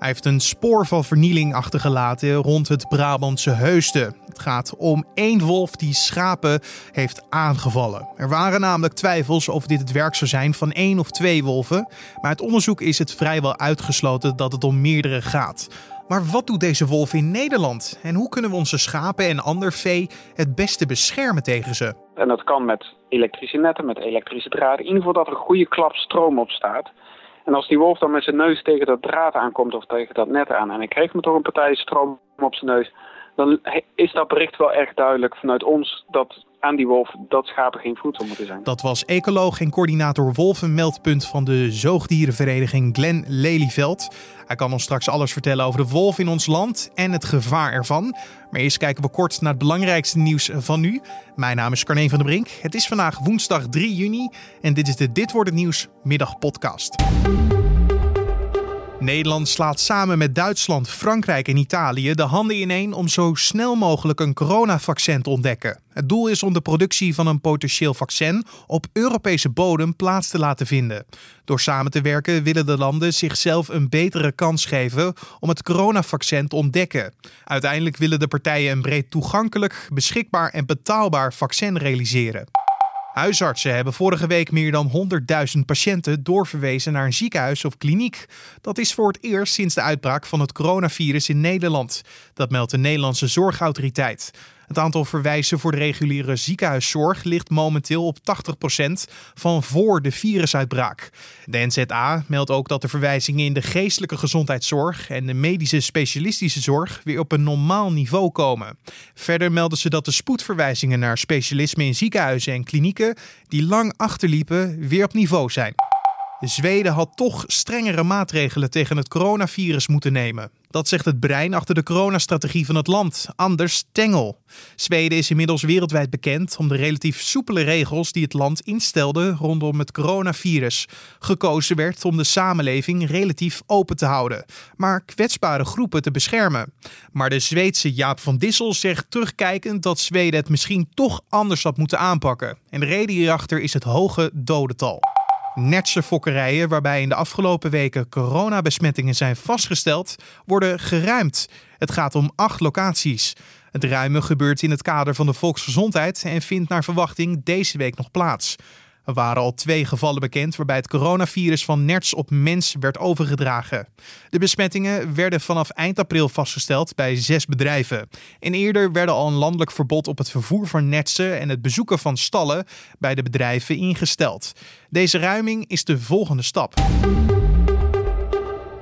Hij heeft een spoor van vernieling achtergelaten rond het Brabantse Heusden. Het gaat om één wolf die schapen heeft aangevallen. Er waren namelijk twijfels of dit het werk zou zijn van één of twee wolven. Maar uit onderzoek is het vrijwel uitgesloten dat het om meerdere gaat. Maar wat doet deze wolf in Nederland? En hoe kunnen we onze schapen en ander vee het beste beschermen tegen ze? En dat kan met elektrische netten, met elektrische draden. In ieder geval dat er een goede klap stroom op staat. En als die wolf dan met zijn neus tegen dat draad aankomt of tegen dat net aan... en hij krijgt me toch een partij stroom op zijn neus... dan is dat bericht wel erg duidelijk vanuit ons dat aan die wolf dat schapen geen voedsel moeten zijn. Dat was ecoloog en coördinator wolvenmeldpunt van de zoogdierenvereniging Glenn Lelyveld. Hij kan ons straks alles vertellen over de wolf in ons land en het gevaar ervan. Maar eerst kijken we kort naar het belangrijkste nieuws van nu. Mijn naam is Carne van der Brink. Het is vandaag woensdag 3 juni en dit is de Dit wordt het nieuws middagpodcast. Nederland slaat samen met Duitsland, Frankrijk en Italië de handen ineen om zo snel mogelijk een coronavaccin te ontdekken. Het doel is om de productie van een potentieel vaccin op Europese bodem plaats te laten vinden. Door samen te werken willen de landen zichzelf een betere kans geven om het coronavaccin te ontdekken. Uiteindelijk willen de partijen een breed toegankelijk, beschikbaar en betaalbaar vaccin realiseren. Huisartsen hebben vorige week meer dan 100.000 patiënten doorverwezen naar een ziekenhuis of kliniek. Dat is voor het eerst sinds de uitbraak van het coronavirus in Nederland. Dat meldt de Nederlandse Zorgautoriteit. Het aantal verwijzen voor de reguliere ziekenhuiszorg ligt momenteel op 80% van voor de virusuitbraak. De NZA meldt ook dat de verwijzingen in de geestelijke gezondheidszorg en de medische specialistische zorg weer op een normaal niveau komen. Verder melden ze dat de spoedverwijzingen naar specialismen in ziekenhuizen en klinieken die lang achterliepen weer op niveau zijn. Zweden had toch strengere maatregelen tegen het coronavirus moeten nemen. Dat zegt het brein achter de coronastrategie van het land, Anders Tengel. Zweden is inmiddels wereldwijd bekend om de relatief soepele regels die het land instelde rondom het coronavirus. Gekozen werd om de samenleving relatief open te houden, maar kwetsbare groepen te beschermen. Maar de Zweedse Jaap van Dissel zegt terugkijkend dat Zweden het misschien toch anders had moeten aanpakken. En de reden hierachter is het hoge dodental. Netse fokkerijen, waarbij in de afgelopen weken coronabesmettingen zijn vastgesteld, worden geruimd. Het gaat om acht locaties. Het ruimen gebeurt in het kader van de volksgezondheid en vindt naar verwachting deze week nog plaats. Er waren al twee gevallen bekend waarbij het coronavirus van nerts op mens werd overgedragen. De besmettingen werden vanaf eind april vastgesteld bij zes bedrijven. En eerder werden al een landelijk verbod op het vervoer van nertsen en het bezoeken van stallen bij de bedrijven ingesteld. Deze ruiming is de volgende stap.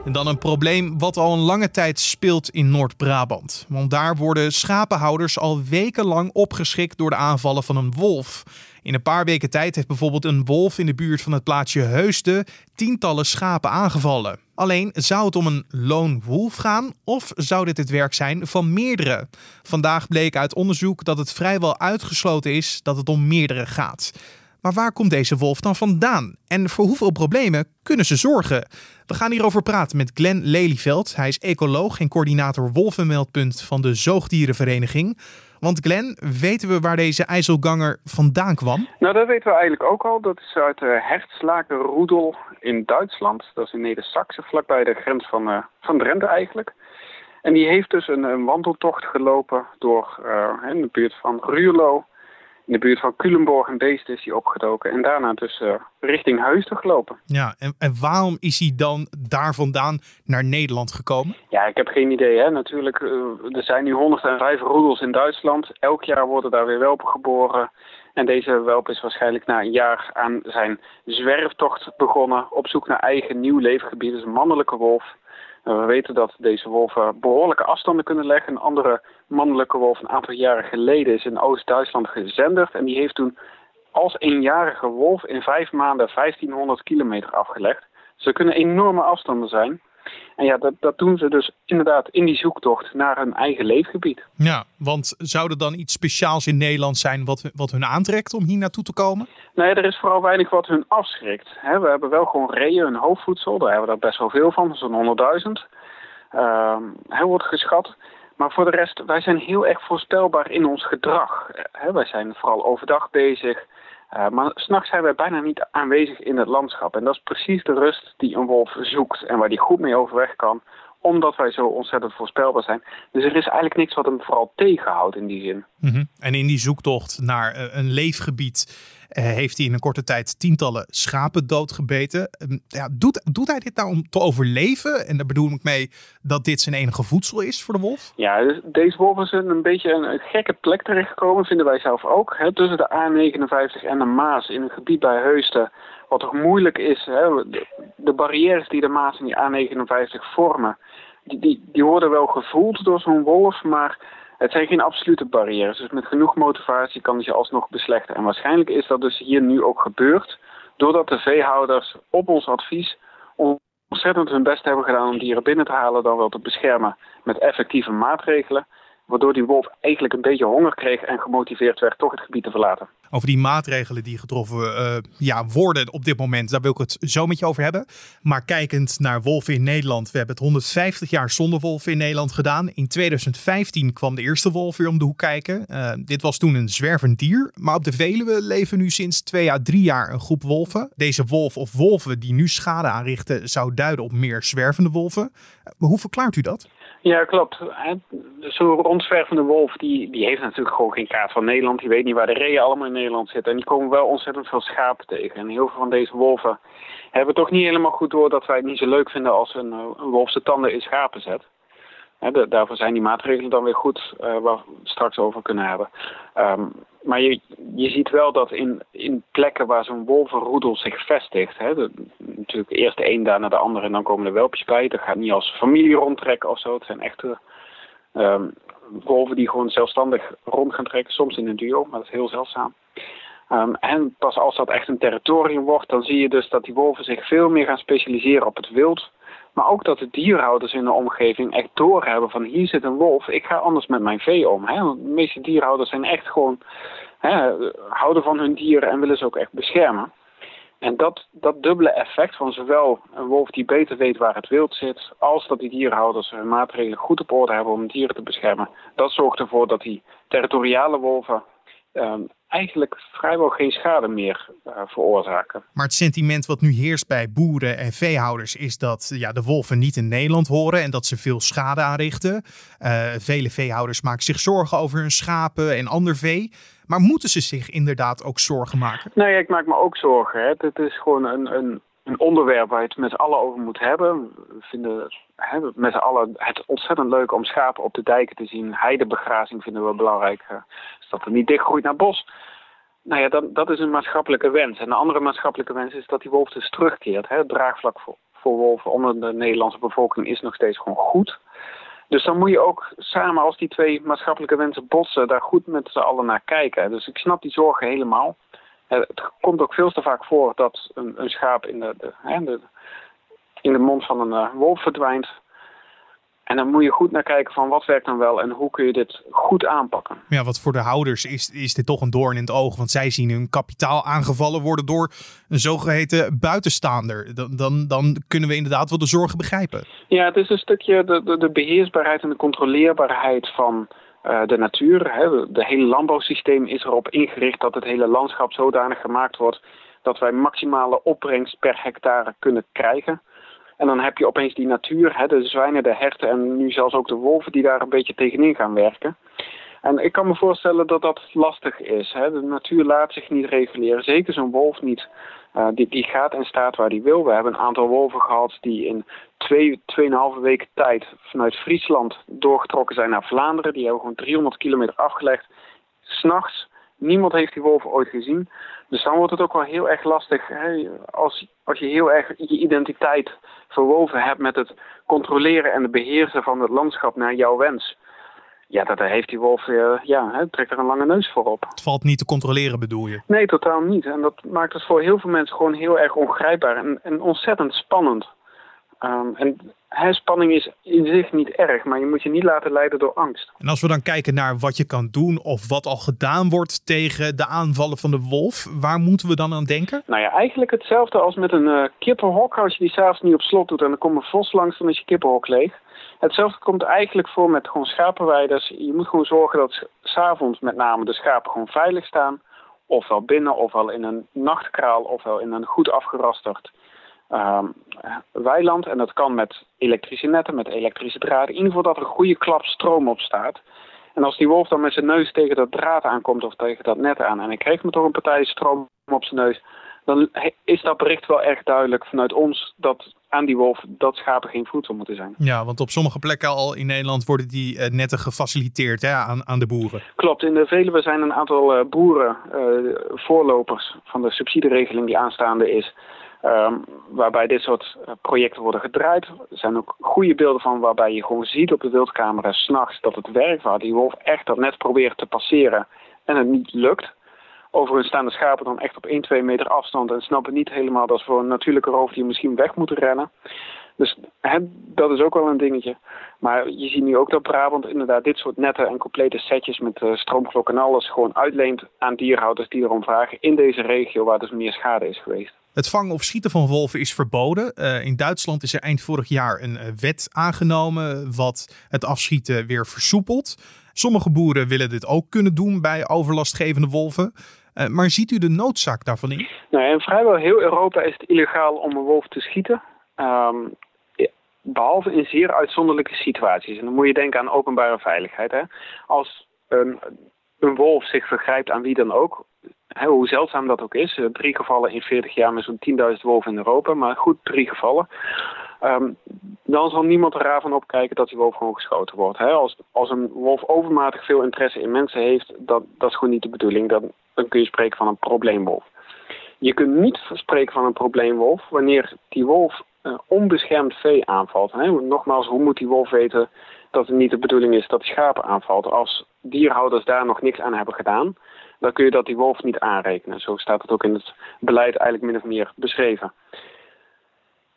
En dan een probleem wat al een lange tijd speelt in Noord-Brabant. Want daar worden schapenhouders al wekenlang opgeschikt door de aanvallen van een wolf. In een paar weken tijd heeft bijvoorbeeld een wolf in de buurt van het plaatsje Heusden tientallen schapen aangevallen. Alleen zou het om een lone wolf gaan of zou dit het werk zijn van meerdere? Vandaag bleek uit onderzoek dat het vrijwel uitgesloten is dat het om meerdere gaat. Maar waar komt deze wolf dan vandaan? En voor hoeveel problemen kunnen ze zorgen? We gaan hierover praten met Glenn Lelyveld. Hij is ecoloog en coördinator Wolvenmeldpunt van de Zoogdierenvereniging. Want Glenn, weten we waar deze IJsselganger vandaan kwam? Nou, dat weten we eigenlijk ook al. Dat is uit de Hertslaken Roedel in Duitsland. Dat is in Neder-Saxe, vlakbij de grens van, uh, van Drenthe eigenlijk. En die heeft dus een, een wandeltocht gelopen door uh, in de buurt van Ruurlo in de buurt van Culemborg en Beest is hij opgedoken. En daarna dus uh, richting Heusden gelopen. Ja, en, en waarom is hij dan daar vandaan naar Nederland gekomen? Ja, ik heb geen idee. Hè. Natuurlijk, uh, er zijn nu 105 roedels in Duitsland. Elk jaar worden daar weer welpen geboren. En deze welp is waarschijnlijk na een jaar aan zijn zwerftocht begonnen. Op zoek naar eigen nieuw leefgebied. Dus een mannelijke wolf. We weten dat deze wolven behoorlijke afstanden kunnen leggen. Een andere mannelijke wolf een aantal jaren geleden is in Oost-Duitsland gezenderd. En die heeft toen als eenjarige wolf in vijf maanden 1500 kilometer afgelegd. Ze kunnen enorme afstanden zijn. En ja, dat, dat doen ze dus inderdaad in die zoektocht naar hun eigen leefgebied. Ja, want zou er dan iets speciaals in Nederland zijn wat, wat hun aantrekt om hier naartoe te komen? Nee, er is vooral weinig wat hun afschrikt. we hebben wel gewoon reeën, hun hoofdvoedsel. Daar hebben we er best wel veel van, zo'n 100.000. Uh, hij wordt geschat. Maar voor de rest, wij zijn heel erg voorspelbaar in ons gedrag. wij zijn vooral overdag bezig. Uh, maar s'nachts zijn wij bijna niet aanwezig in het landschap. En dat is precies de rust die een wolf zoekt en waar die goed mee overweg kan omdat wij zo ontzettend voorspelbaar zijn. Dus er is eigenlijk niks wat hem vooral tegenhoudt in die zin. Mhm. En in die zoektocht naar eh, een leefgebied heeft hij in een korte tijd tientallen schapen doodgebeten. Uh, ja, doet, doet hij dit nou om te overleven? En daar bedoel ik mee dat dit zijn enige voedsel is voor de wolf? Ja, dus deze wolf is een beetje een, een gekke plek terechtgekomen, vinden wij zelf ook. Hè, tussen de A59 en de Maas in een gebied bij Heusden wat toch moeilijk is, hè, de, de, barrières die de Maas en die A59 vormen, die, die, die worden wel gevoeld door zo'n wolf, maar het zijn geen absolute barrières. Dus met genoeg motivatie kan je alsnog beslechten. En waarschijnlijk is dat dus hier nu ook gebeurd, doordat de veehouders op ons advies ontzettend hun best hebben gedaan om dieren binnen te halen dan wel te beschermen met effectieve maatregelen. Waardoor die wolf eigenlijk een beetje honger kreeg en gemotiveerd werd toch het gebied te verlaten. Over die maatregelen die getroffen uh, ja, worden op dit moment, daar wil ik het zo met je over hebben. Maar kijkend naar wolven in Nederland, we hebben het 150 jaar zonder wolven in Nederland gedaan. In 2015 kwam de eerste wolf weer om de hoek kijken. Uh, dit was toen een zwervend dier. Maar op de Veluwe leven nu sinds twee à drie jaar een groep wolven. Deze wolf of wolven die nu schade aanrichten, zou duiden op meer zwervende wolven. hoe verklaart u dat? Ja, klopt. Zo'n rondzwervende wolf die, die heeft natuurlijk gewoon geen kaart van Nederland. Die weet niet waar de reeën allemaal in Nederland zitten. En die komen wel ontzettend veel schapen tegen. En heel veel van deze wolven hebben toch niet helemaal goed door dat wij het niet zo leuk vinden als een, een wolf zijn tanden in schapen zet daarvoor zijn die maatregelen dan weer goed, uh, waar we straks over kunnen hebben. Um, maar je, je ziet wel dat in, in plekken waar zo'n wolvenroedel zich vestigt, natuurlijk eerst de een daarna de andere en dan komen de welpjes bij. Dat gaat niet als familie rondtrekken of zo. Het zijn echte um, wolven die gewoon zelfstandig rond gaan trekken, soms in een duo, maar dat is heel zeldzaam. Um, en pas als dat echt een territorium wordt, dan zie je dus dat die wolven zich veel meer gaan specialiseren op het wild maar ook dat de dierhouders in de omgeving echt doorhebben van hier zit een wolf, ik ga anders met mijn vee om. Hè? Want de meeste dierhouders zijn echt gewoon, hè, houden van hun dieren en willen ze ook echt beschermen. En dat, dat dubbele effect van zowel een wolf die beter weet waar het wild zit, als dat die dierhouders hun maatregelen goed op orde hebben om dieren te beschermen, dat zorgt ervoor dat die territoriale wolven um, eigenlijk vrijwel geen schade meer uh, veroorzaken. Maar het sentiment wat nu heerst bij boeren en veehouders is dat ja, de wolven niet in Nederland horen en dat ze veel schade aanrichten. Uh, vele veehouders maken zich zorgen over hun schapen en ander vee. Maar moeten ze zich inderdaad ook zorgen maken? Nee, ik maak me ook zorgen. Hè. Het is gewoon een, een, een onderwerp waar je het met z'n allen over moet hebben. We vinden hè, met z'n allen het ontzettend leuk om schapen op de dijken te zien. Heidebegrazing vinden we belangrijk. Uh, dat er niet dichtgroeit naar bos. Nou ja, dat, dat is een maatschappelijke wens. En een andere maatschappelijke wens is dat die wolf dus terugkeert. Hè. Het draagvlak voor, wolven onder de Nederlandse bevolking is nog steeds gewoon goed. Dus dan moet je ook samen, als die twee maatschappelijke wensen botsen, daar goed met z'n allen naar kijken. Dus ik snap die zorgen helemaal. Het komt ook veel te vaak voor dat een, een schaap in de, de, de, in de mond van een uh, wolf verdwijnt. En dan moet je goed naar kijken van wat werkt dan wel en hoe kun je dit goed aanpakken. Ja, wat voor de houders is, is dit toch een doorn in het oog. Want zij zien hun kapitaal aangevallen worden door een zogeheten buitenstaander. Dan, dan, dan kunnen we inderdaad wel de zorgen begrijpen. Ja, het is een stukje de, de, de beheersbaarheid en de controleerbaarheid van uh, de natuur. Hè. De hele landbouwsysteem is erop ingericht dat het hele landschap zodanig gemaakt wordt dat wij maximale opbrengst per hectare kunnen krijgen. En dan heb je opeens die natuur, hè, de zwijnen, de herten en nu zelfs ook de wolven die daar een beetje tegenin gaan werken. En ik kan me voorstellen dat dat lastig is. Hè. De natuur laat zich niet reguleren, zeker zo'n wolf niet. Uh, die, die gaat en staat waar die wil. We hebben een aantal wolven gehad die in twee, tweeënhalve weken tijd vanuit Friesland doorgetrokken zijn naar Vlaanderen. Die hebben gewoon 300 kilometer afgelegd. S'nachts Niemand heeft die wolven ooit gezien. Dus dan wordt het ook wel heel erg lastig hè, als, als je heel erg je identiteit verwoven hebt met het controleren en het beheersen van het landschap naar jouw wens. Ja, dat heeft die wolf, uh, ja, hè, trekt er een lange neus voor op. Het valt niet te controleren, bedoel je? Nee, totaal niet. En dat maakt het voor heel veel mensen gewoon heel erg ongrijpbaar en, en ontzettend spannend. Um, en spanning is in zich niet erg, maar je moet je niet laten leiden door angst. En als we dan kijken naar wat je kan doen of wat al gedaan wordt tegen de aanvallen van de wolf, waar moeten we dan aan denken? Nou ja, eigenlijk hetzelfde als met een uh, kippenhok. Als je die s'avonds niet op slot doet en dan komt een vos langs, dan is je kippenhok leeg. Hetzelfde komt eigenlijk voor met gewoon schapenweiders. Je moet gewoon zorgen dat s'avonds met name de schapen gewoon veilig staan. Ofwel binnen, ofwel in een nachtkraal, ofwel in een goed afgerasterd ehm, weiland. En dat kan met elektrische netten, met elektrische draden. In ieder geval dat er een goede klap stroom op staat. En als die wolf dan met zijn neus tegen dat draad aankomt of tegen dat net aan... en hij krijgt me toch een partij stroom op zijn neus... dan is dat bericht wel erg duidelijk vanuit ons... dat aan die wolf dat schapen geen voedsel moeten zijn. Ja, want op sommige plekken al in Nederland worden die uh, netten gefaciliteerd hè, aan, aan de boeren. Klopt, in de Veluwe zijn een aantal uh, boeren uh, voorlopers van de subsidieregeling die aanstaande is... Um, waarbij dit soort projecten worden gedraaid. Er zijn ook goede beelden van waarbij je gewoon ziet op de wildcamera s'nachts dat het werkt. Waar die wolf echt dat net probeert te passeren en het niet lukt. Overigens staan de schapen dan echt op 1, 2 meter afstand en snappen niet helemaal dat ze voor een natuurlijke roofdier misschien weg moeten rennen. Dus dat is ook wel een dingetje. Maar je ziet nu ook dat Brabant inderdaad dit soort netten en complete setjes met uh, en alles gewoon uitleent aan dierhouders die erom vragen in deze regio waar dus meer schade is geweest. Het vangen of schieten van wolven is verboden. Uh, in Duitsland is er eind vorig jaar een uh, wet aangenomen wat het afschieten weer versoepelt. Sommige boeren willen dit ook kunnen doen bij overlastgevende wolven. Uh, maar ziet u de noodzaak daarvan in? Nou, in vrijwel heel Europa is het illegaal om een wolf te schieten. Um, behalve in zeer uitzonderlijke situaties. En dan moet je denken aan openbare veiligheid. Hè? Als een, een wolf zich vergrijpt aan wie dan ook, hoe zeldzaam dat ook is. Drie gevallen in 40 jaar met zo'n 10.000 wolven in Europa, maar goed, drie gevallen. Um, dan zal niemand er raar van opkijken dat die wolf gewoon geschoten wordt. Hè? Als, als een wolf overmatig veel interesse in mensen heeft, dat, dat is gewoon niet de bedoeling. Dan, kun je spreken van een probleemwolf. Je kunt niet spreken van een probleemwolf wanneer die wolf uh, onbeschermd vee aanvalt. Hè? Nogmaals, hoe moet die wolf weten dat het niet de bedoeling is dat hij schapen aanvalt? Als dierhouders daar nog niks aan hebben gedaan, dan kun je dat die wolf niet aanrekenen. Zo staat het ook in het beleid eigenlijk min of meer beschreven.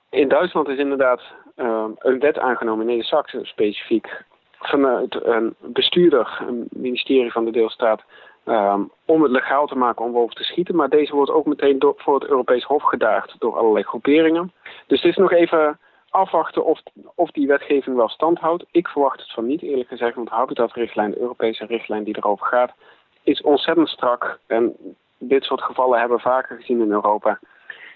In Duitsland is inderdaad uh, een wet aangenomen, in Neder-Saxe specifiek, vanuit een bestuurder, een ministerie van de deelstaat, um, om het legaal te maken om wolven te schieten. Maar deze wordt ook meteen voor het Europees Hof gedaagd door allerlei groeperingen. Dus het is nog even afwachten of, of die wetgeving wel stand houdt. Ik verwacht het van niet, eerlijk gezegd, want de habitatrichtlijn, de Europese richtlijn die erover gaat, is ontzettend strak. En dit soort gevallen hebben we vaker gezien in Europa.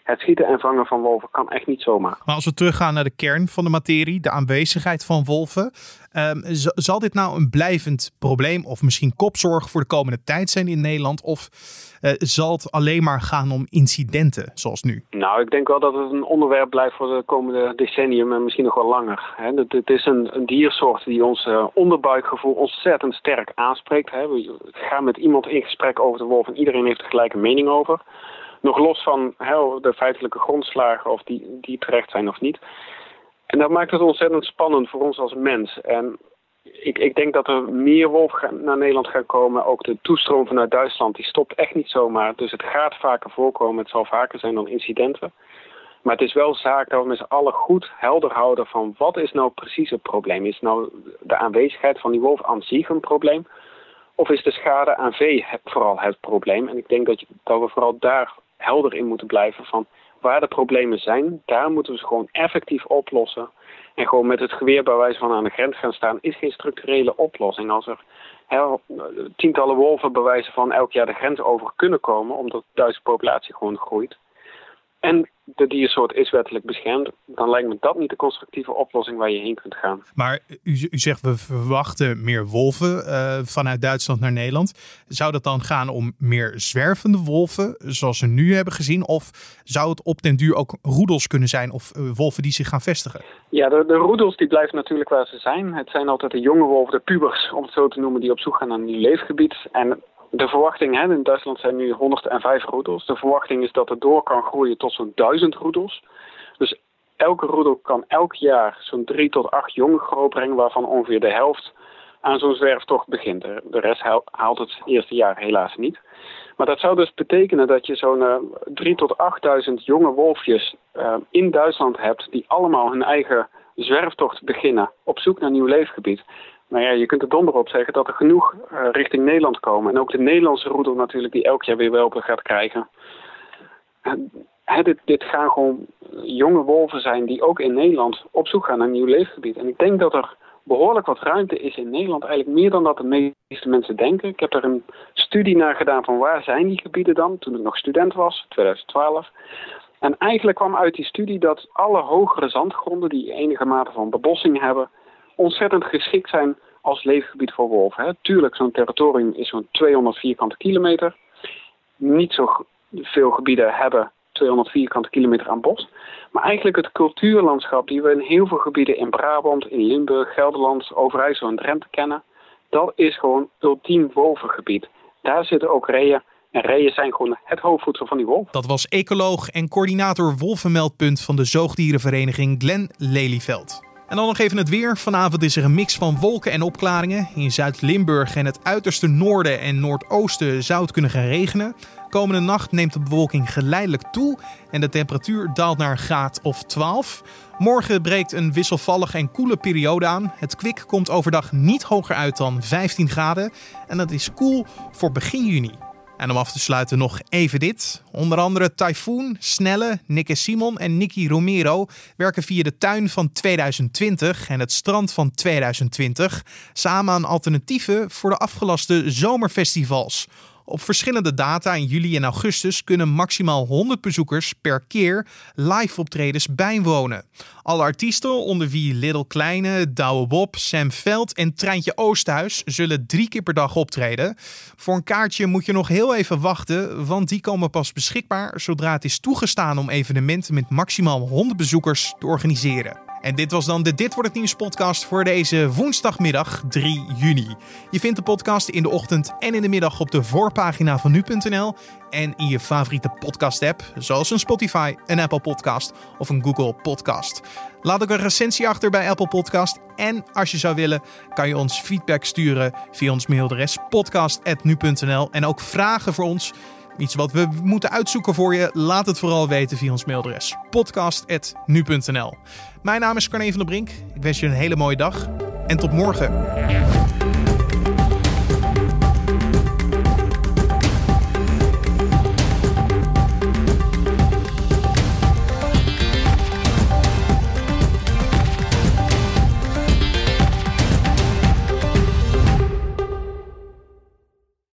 Het schieten en vangen van wolven kan echt niet zomaar. Maar als we teruggaan naar de kern van de materie, de aanwezigheid van wolven. Um, zal dit nou een blijvend probleem of misschien kopzorg voor de komende tijd zijn in Nederland? Of uh, zal het alleen maar gaan om incidenten zoals nu? Nou, ik denk wel dat het een onderwerp blijft voor de komende decennium en misschien nog wel langer. Het, het is een, een, diersoort die ons uh, onderbuikgevoel ontzettend sterk aanspreekt. Hè. We gaan met iemand in gesprek over de wolf en iedereen heeft er gelijk een mening over. Nog los van de feitelijke grondslagen of die, die terecht zijn of niet. En dat maakt het ontzettend spannend voor ons als mens. En ik, ik denk dat er meer wolf naar Nederland gaan komen. Ook de toestroom vanuit Duitsland die stopt echt niet zomaar. Dus het gaat vaker voorkomen. Het zal vaker zijn dan incidenten. Maar het is wel zaak dat we met z'n allen goed helder houden van wat is nou precies het probleem. Is nou de aanwezigheid van die wolf aan zich een probleem? Of is de schade aan vee vooral het probleem? En ik denk dat, je, dat we vooral daar helder in moeten blijven van waar de problemen zijn, daar moeten we ze gewoon effectief oplossen. En gewoon met het geweer bij wijze van aan de grens gaan staan, is geen structurele oplossing. Als er tientallen wolven bij wijze van elk jaar de grens over kunnen komen, omdat de Duitse populatie gewoon groeit. En de diersoort is wettelijk beschermd, dan lijkt me dat niet de constructieve oplossing waar je heen kunt gaan. Maar u, u zegt we verwachten meer wolven uh, vanuit Duitsland naar Nederland. Zou dat dan gaan om meer zwervende wolven, zoals we nu hebben gezien? Of zou het op den duur ook roedels kunnen zijn of uh, wolven die zich gaan vestigen? Ja, de, de roedels die blijven natuurlijk waar ze zijn. Het zijn altijd de jonge wolven, de pubers, om het zo te noemen, die op zoek gaan naar een nieuw leefgebied. En de verwachting, hè, in Duitsland zijn nu 105 roedels. De verwachting is dat het door kan groeien tot zo'n 1000 roedels. Dus elke roedel kan elk jaar zo'n 3 tot 8 jongen grootbrengen, waarvan ongeveer de helft aan zo'n zwerftocht begint. De rest haalt het eerste jaar helaas niet. Maar dat zou dus betekenen dat je zo'n uh, 3 tot 8000 jonge wolfjes uh, in Duitsland hebt, die allemaal hun eigen zwerftocht beginnen op zoek naar nieuw leefgebied. Nou ja, je kunt er donder op zeggen dat er genoeg uh, richting Nederland komen. En ook de Nederlandse roedel natuurlijk, die elk jaar weer welpen gaat krijgen. Dit, dit gaan gewoon jonge wolven zijn die ook in Nederland op zoek gaan naar een nieuw leefgebied. En ik denk dat er behoorlijk wat ruimte is in Nederland. Eigenlijk meer dan dat de meeste mensen denken. Ik heb er een studie naar gedaan van waar zijn die gebieden dan, toen ik nog student was, 2012. En eigenlijk kwam uit die studie dat alle hogere zandgronden die enige mate van bebossing hebben, ontzettend geschikt zijn als leefgebied voor wolven. Hè. Tuurlijk, zo'n territorium is zo'n 200 vierkante kilometer. Niet zo veel gebieden hebben 200 vierkante kilometer aan bos. Maar eigenlijk het cultuurlandschap die we in heel veel gebieden in Brabant, in Limburg, Gelderland, Overijssel en Drenthe kennen, dat is gewoon ultiem wolvengebied. Daar zitten ook reeën. En reeën zijn gewoon het hoofdvoedsel van die wolf. Dat was ecoloog en coördinator Wolvenmeldpunt van de zoogdierenvereniging Glen Lelyveld. En dan nog even het weer. Vanavond is er een mix van wolken en opklaringen. In Zuid-Limburg en het uiterste noorden en noordoosten zou het kunnen gaan regenen. Komende nacht neemt de bewolking geleidelijk toe en de temperatuur daalt naar een graad of 12. Morgen breekt een wisselvallige en koele periode aan. Het kwik komt overdag niet hoger uit dan 15 graden en dat is koel voor begin juni. En om af te sluiten nog even dit. Onder andere Typhoon, Snelle, Nick Simon en Nicky Romero werken via de tuin van 2020 en het strand van 2020 samen aan alternatieven voor de afgelaste zomerfestivals. Op verschillende data in juli en augustus kunnen maximaal 100 bezoekers per keer live optredens bijwonen. Alle artiesten, onder wie Little Kleine, Douwe Bob, Sam Veld en Treintje Oosthuis, zullen drie keer per dag optreden. Voor een kaartje moet je nog heel even wachten, want die komen pas beschikbaar zodra het is toegestaan om evenementen met maximaal 100 bezoekers te organiseren. En dit was dan de Dit wordt het nieuws podcast voor deze woensdagmiddag 3 juni. Je vindt de podcast in de ochtend en in de middag op de voorpagina van nu.nl en in je favoriete podcast app, zoals een Spotify, een Apple Podcast of een Google Podcast. Laat ook een recensie achter bij Apple Podcast en als je zou willen, kan je ons feedback sturen via ons mailadres podcast@nu.nl en ook vragen voor ons Iets wat we moeten uitzoeken voor je, laat het vooral weten via ons mailadres podcast.nu.nl. Mijn naam is Carne van der Brink. Ik wens je een hele mooie dag en tot morgen.